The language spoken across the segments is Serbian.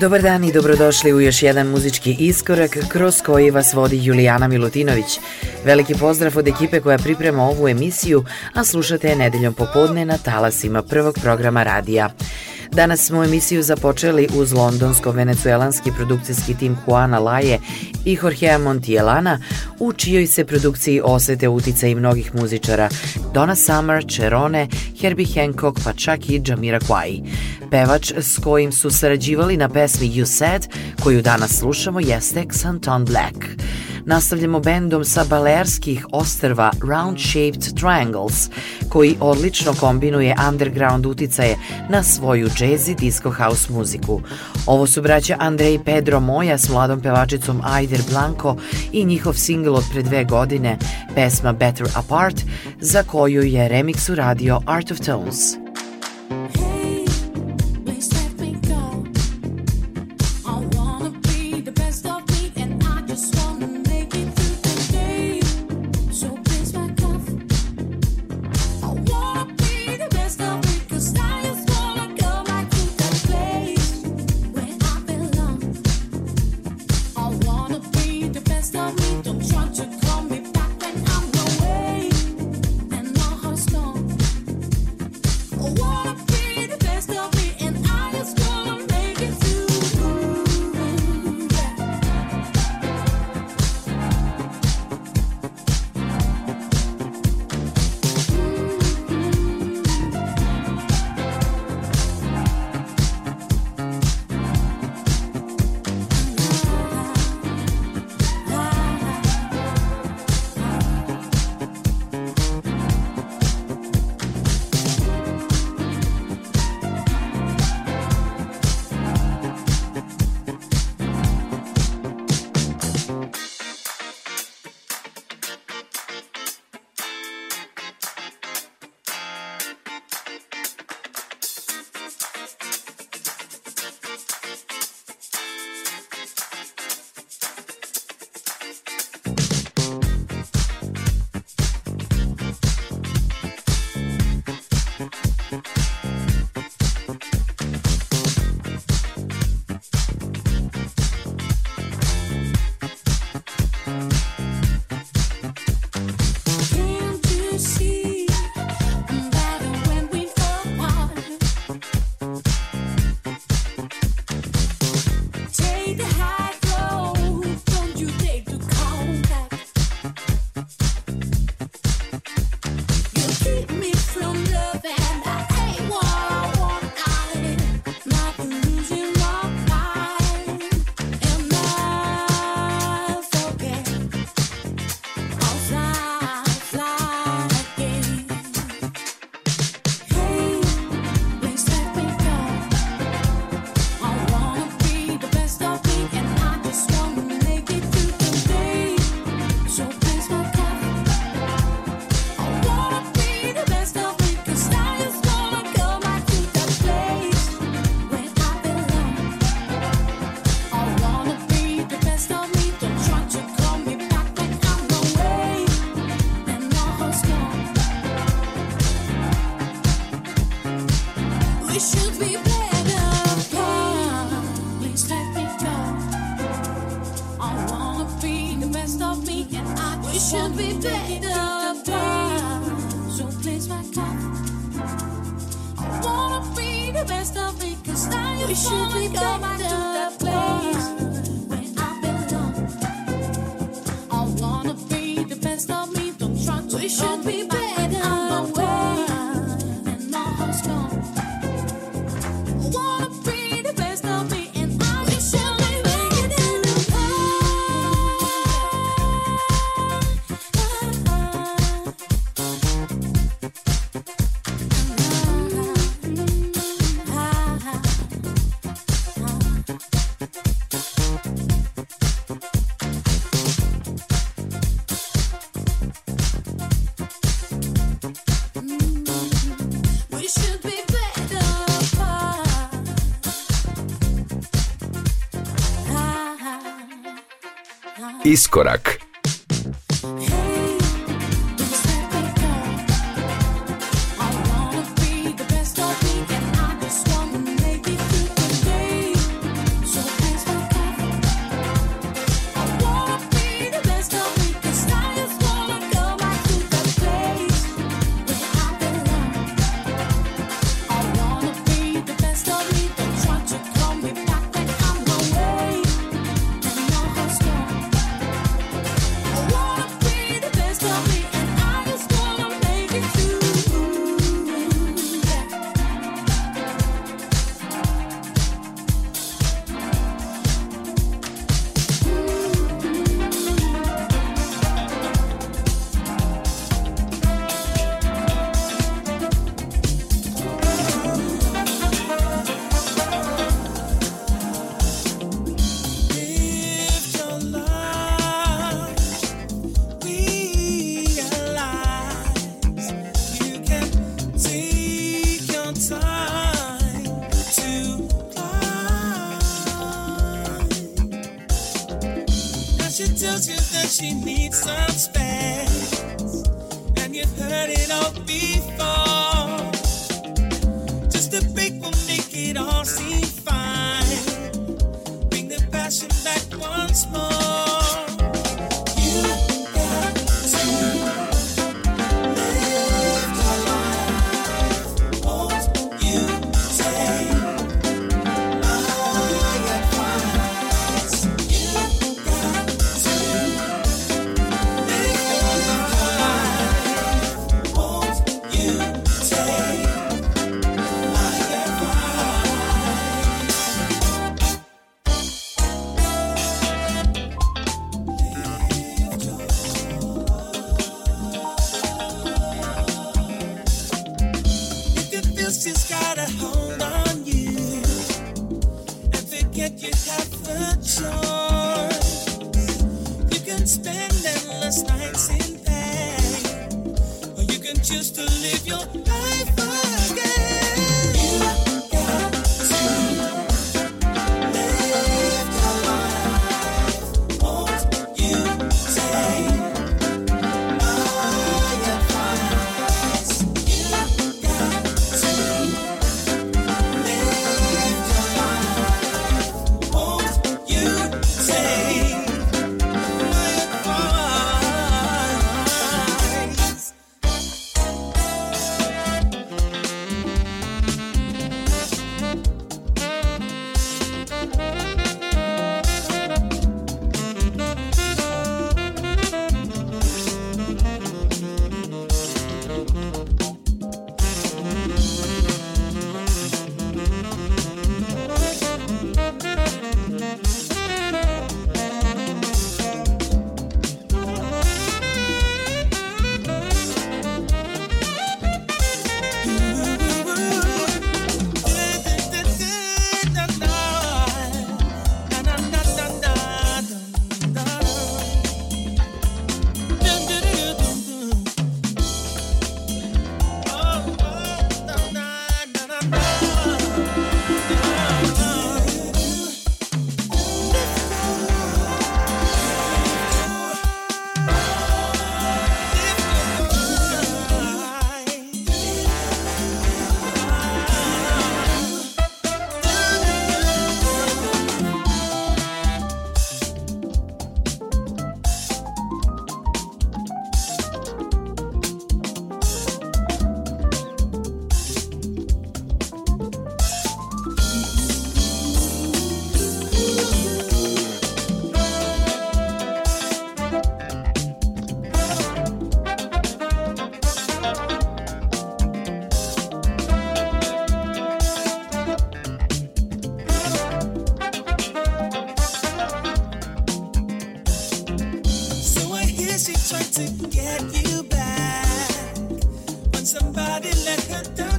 Dobar dan i dobrodošli u još jedan muzički iskorak kroz koji vas vodi Julijana Milutinović. Veliki pozdrav od ekipe koja priprema ovu emisiju, a slušate je nedeljom popodne na talasima prvog programa radija. Danas smo emisiju započeli uz londonsko-venecuelanski produkcijski tim Juana Laje i Jorgea Montielana, u čijoj se produkciji osete utica i mnogih muzičara Donna Summer, Cherone, Herbie Hancock, pa čak i Jamira Kwai. Pevač s kojim su sarađivali na pesmi You Said, koju danas slušamo, jeste Xanton Black. Black nastavljamo bendom sa balerskih ostrva Round Shaped Triangles, koji odlično kombinuje underground uticaje na svoju jazz i disco house muziku. Ovo su braća Andrej Pedro Moja s mladom pevačicom Aider Blanco i njihov singl od pre dve godine, pesma Better Apart, za koju je remix uradio Art of Tones. best of me, cause now you should be back to that place. iskorak.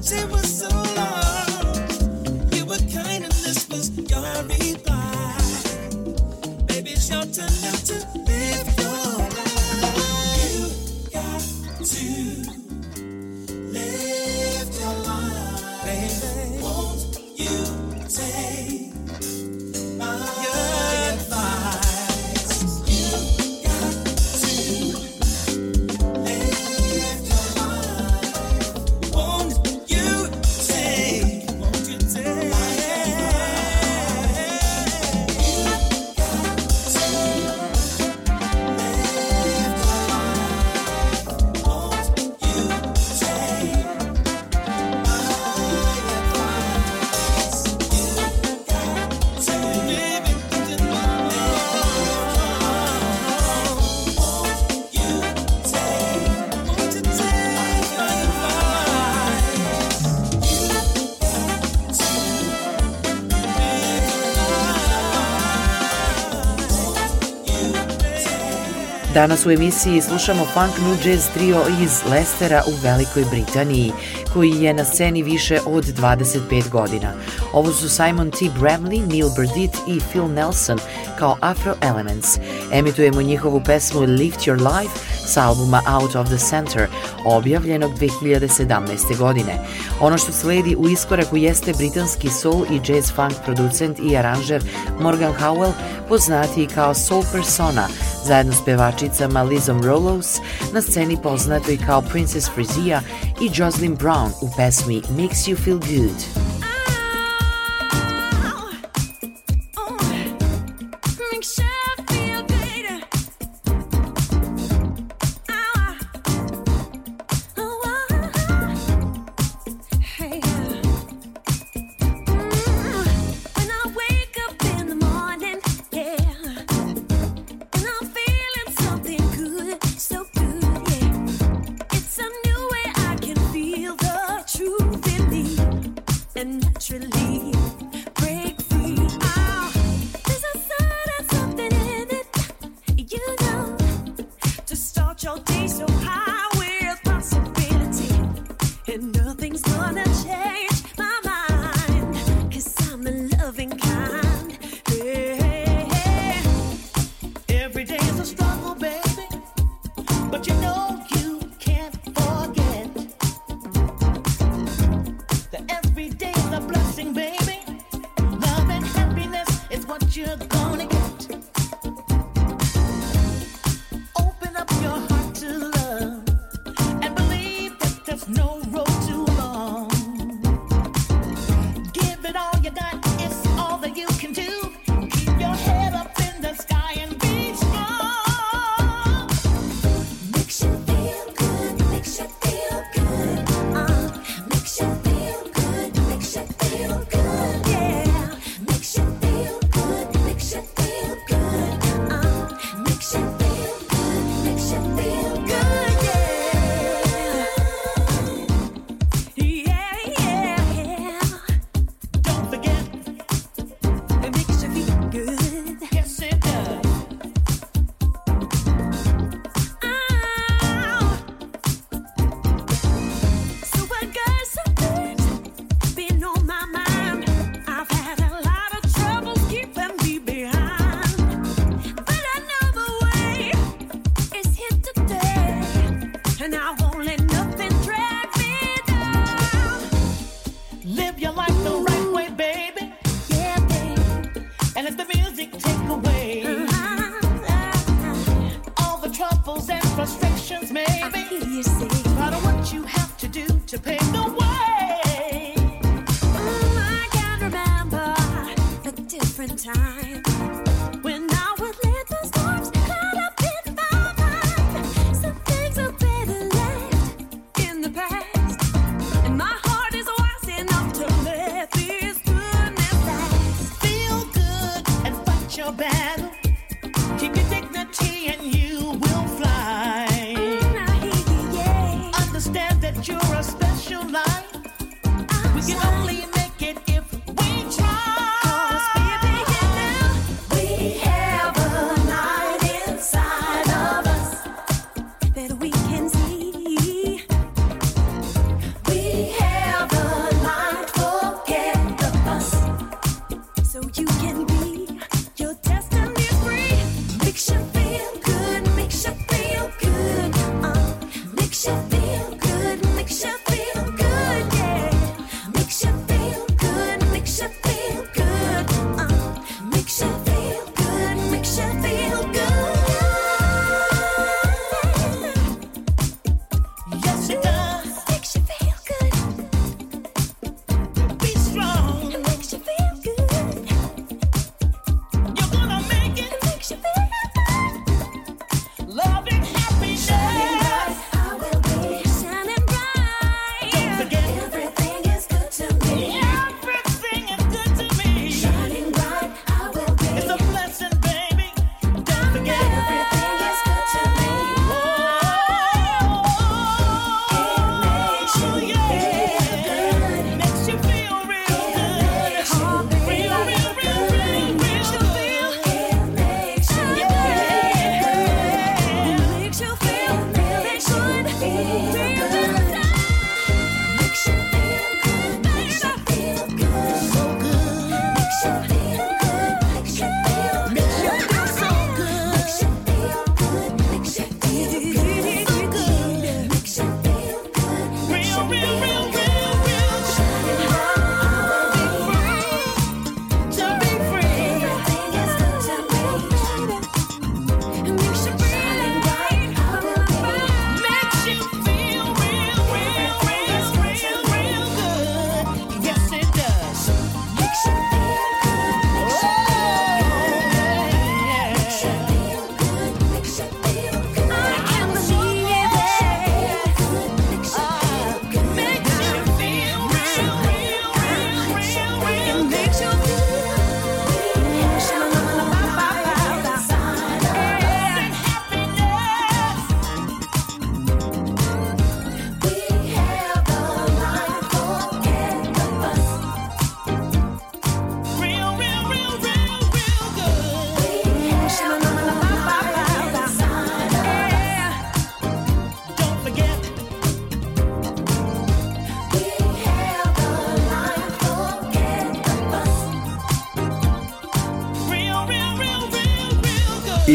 to live. Danas u emisiji slušamo funk nu jazz trio iz Lestera u Velikoj Britaniji, koji je na sceni više od 25 godina. Ovo su Simon T. Bramley, Neil Burditt i Phil Nelson kao Afro Elements. Emitujemo njihovu pesmu Lift Your Life sa albuma Out of the Center, objavljenog 2017. godine. Ono što sledi u iskoraku jeste britanski soul i jazz funk producent i aranžer Morgan Howell, poznati kao Soul Persona, zajedno s pevačicama Lizom Rollos, na sceni poznatoj kao Princess Frizia i Jocelyn Brown u pesmi Makes You Feel Good.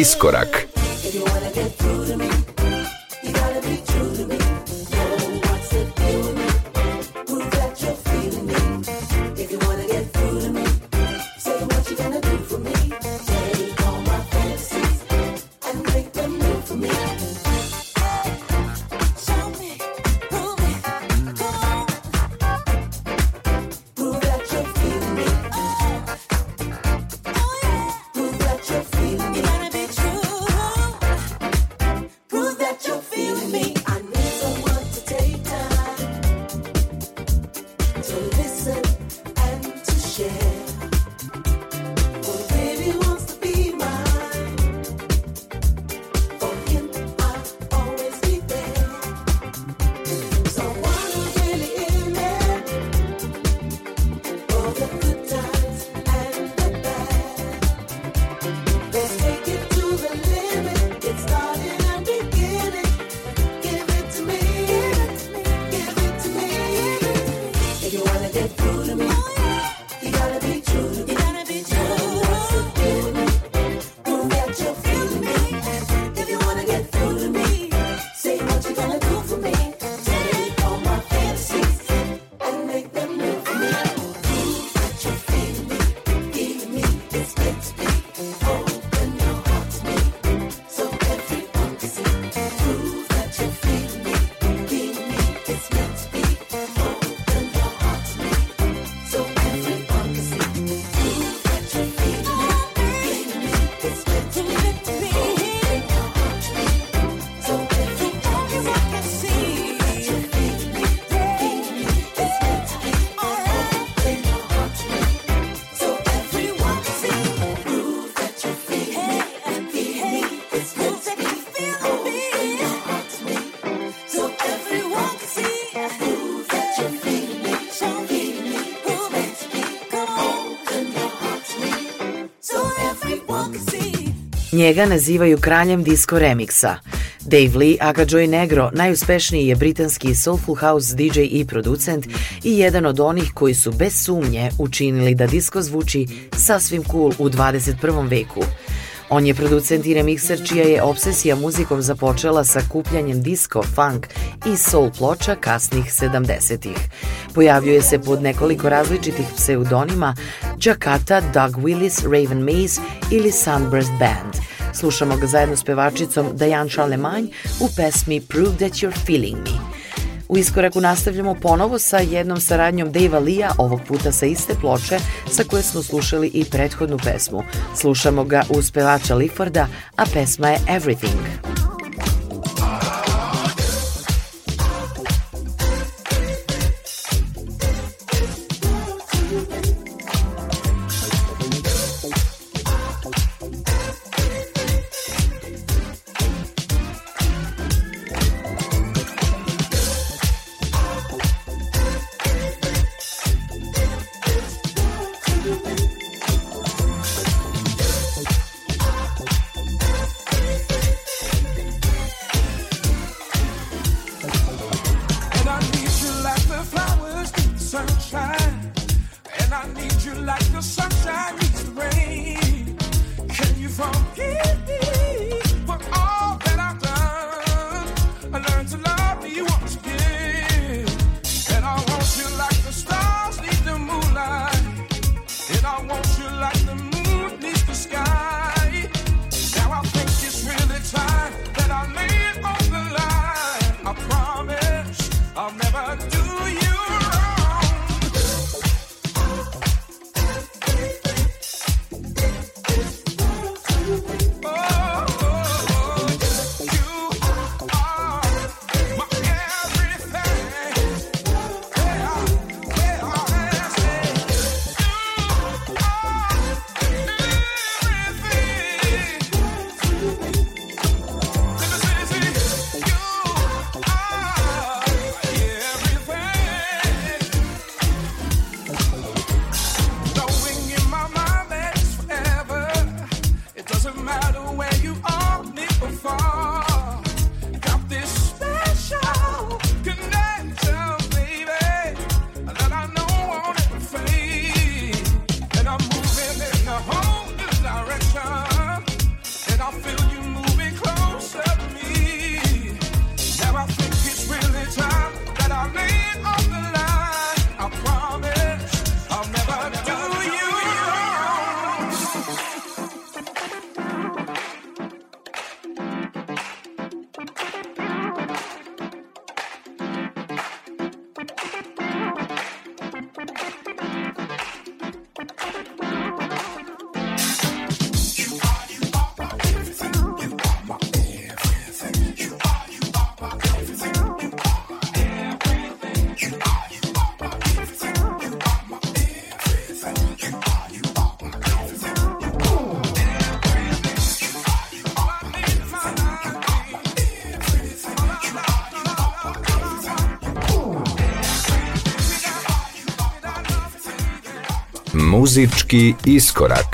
Iskorak Njega nazivaju kraljem disco remiksa. Dave Lee, aka Joy Negro, najuspešniji je britanski Soulful House DJ i producent i jedan od onih koji su bez sumnje učinili da disco zvuči sasvim cool u 21. veku – On je producent i remikser čija je obsesija muzikom započela sa kupljanjem disco, funk i soul ploča kasnih 70-ih. Pojavljuje se pod nekoliko različitih pseudonima Jakarta, Doug Willis, Raven Maze ili Sunburst Band. Slušamo ga zajedno s pevačicom Dajan Šalemanj u pesmi Prove That You're Feeling Me. U iskoraku nastavljamo ponovo sa jednom saradnjom Dave Lija, ovog puta sa iste ploče sa koje smo slušali i prethodnu pesmu. Slušamo ga uz pevača Lifforda, a pesma je Everything. muzički iskorak.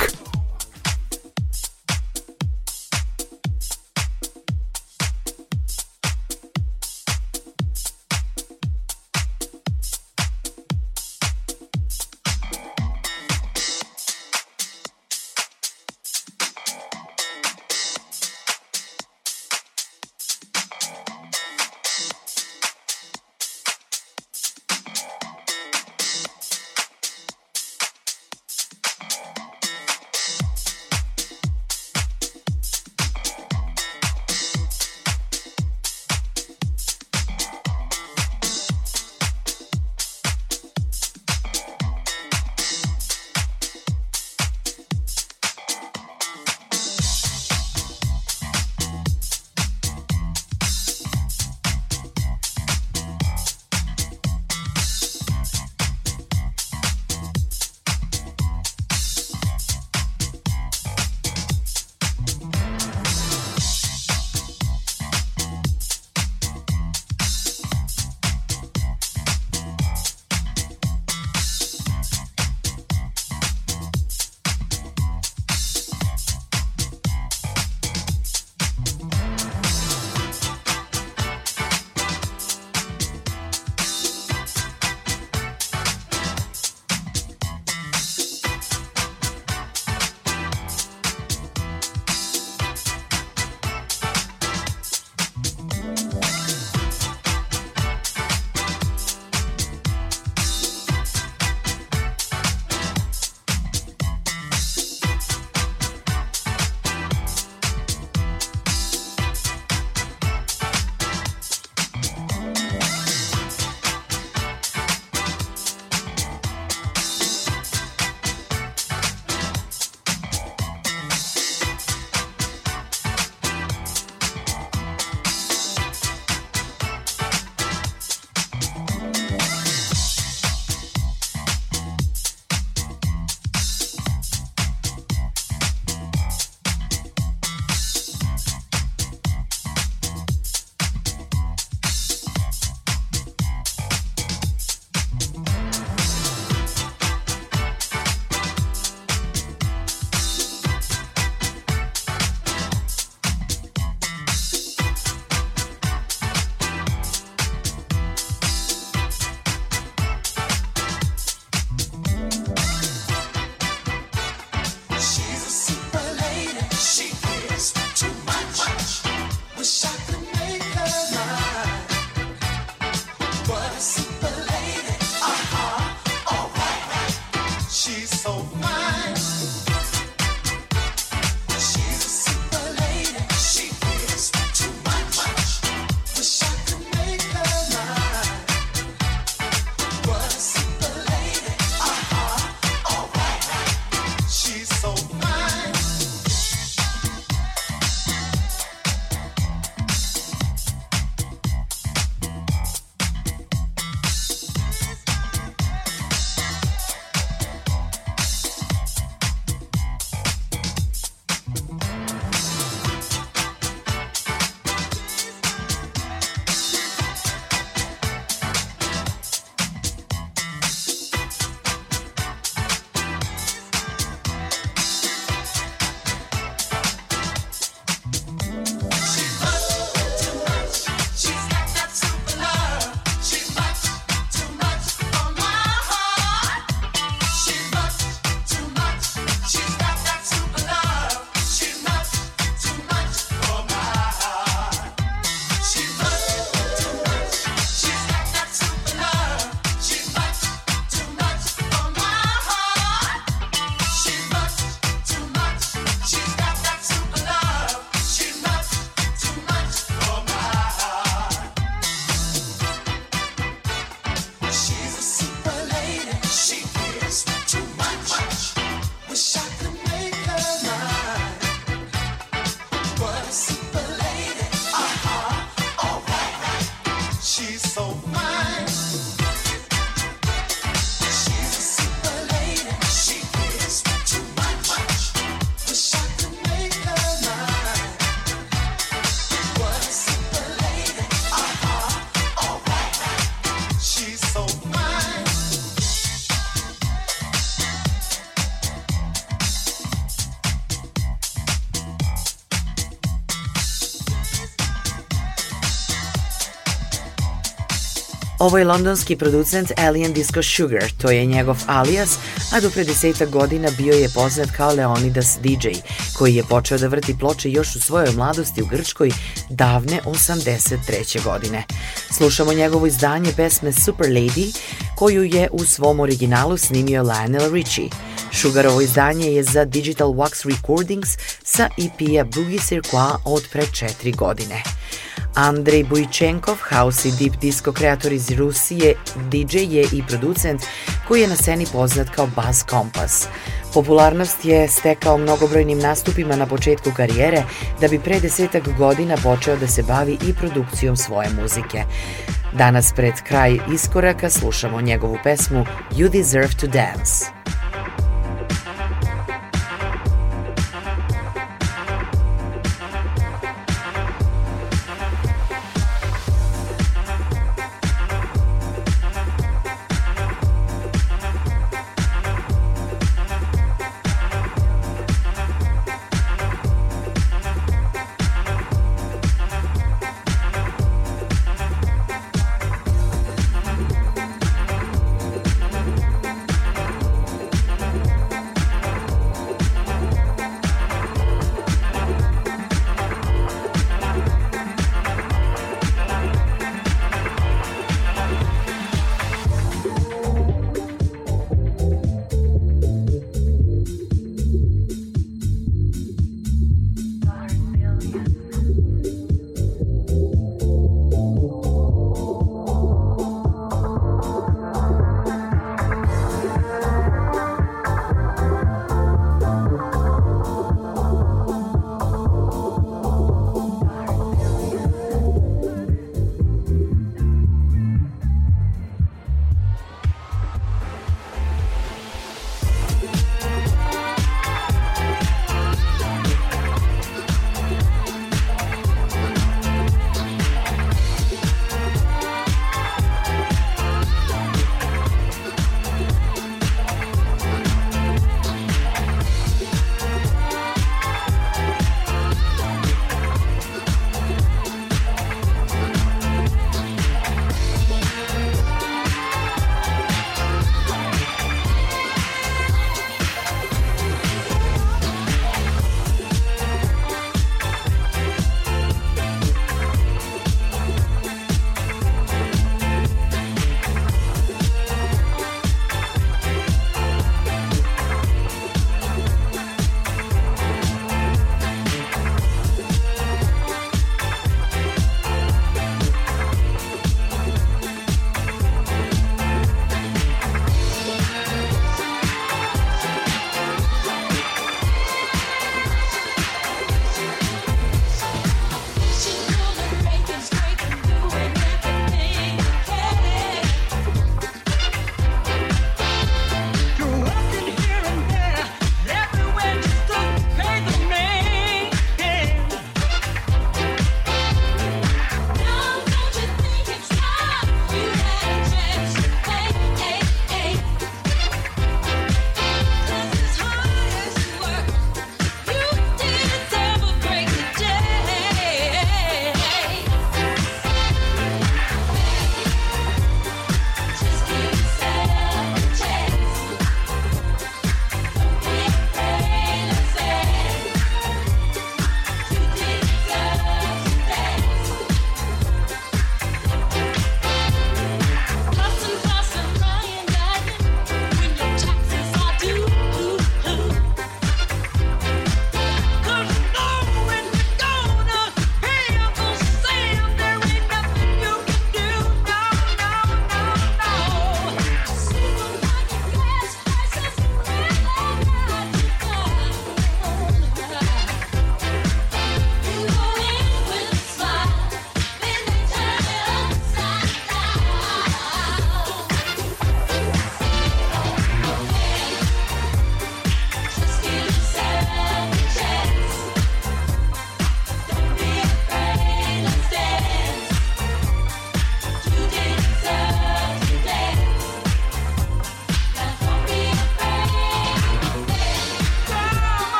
Ovo je londonski producent Alien Disco Sugar, to je njegov alias, a do pre deseta godina bio je poznat kao Leonidas DJ, koji je počeo da vrti ploče još u svojoj mladosti u Grčkoj davne 83. godine. Slušamo njegovo izdanje pesme Super Lady, koju je u svom originalu snimio Lionel Richie. Sugarovo izdanje je za Digital Wax Recordings sa EP-a Boogie Circuit od pre četiri godine. Andrej Bujčenkov, house i deep disco kreator iz Rusije, DJ je i producent koji je na sceni poznat kao Bass Compass. Popularnost je stekao mnogobrojnim nastupima na početku karijere da bi pre desetak godina počeo da se bavi i produkcijom svoje muzike. Danas pred kraj iskoraka slušamo njegovu pesmu You Deserve to Dance.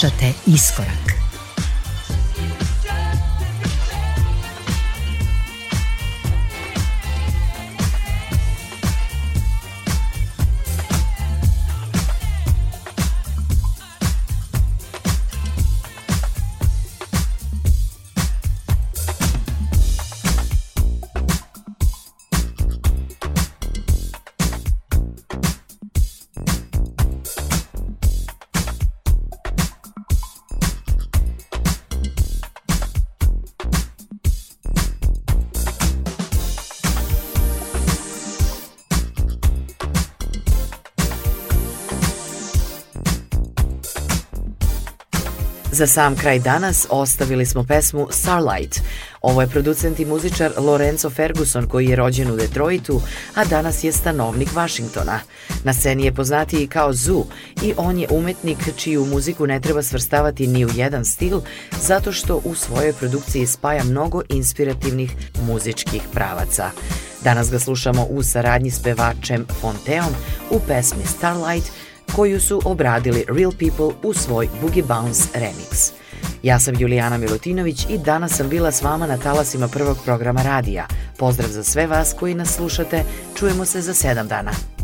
Slušate Iskorak. Za sam kraj danas ostavili smo pesmu Starlight. Ovo je producent i muzičar Lorenzo Ferguson koji je rođen u Detroitu, a danas je stanovnik Vašingtona. Na sceni je poznatiji kao Zoo i on je umetnik čiju muziku ne treba svrstavati ni u jedan stil zato što u svojoj produkciji spaja mnogo inspirativnih muzičkih pravaca. Danas ga slušamo u saradnji s pevačem Fonteom u pesmi Starlight – koju su obradili Real People u svoj Boogie Bounce remix. Ja sam Julijana Milutinović i danas sam bila s vama na talasima prvog programa radija. Pozdrav za sve vas koji nas slušate, čujemo se za sedam dana.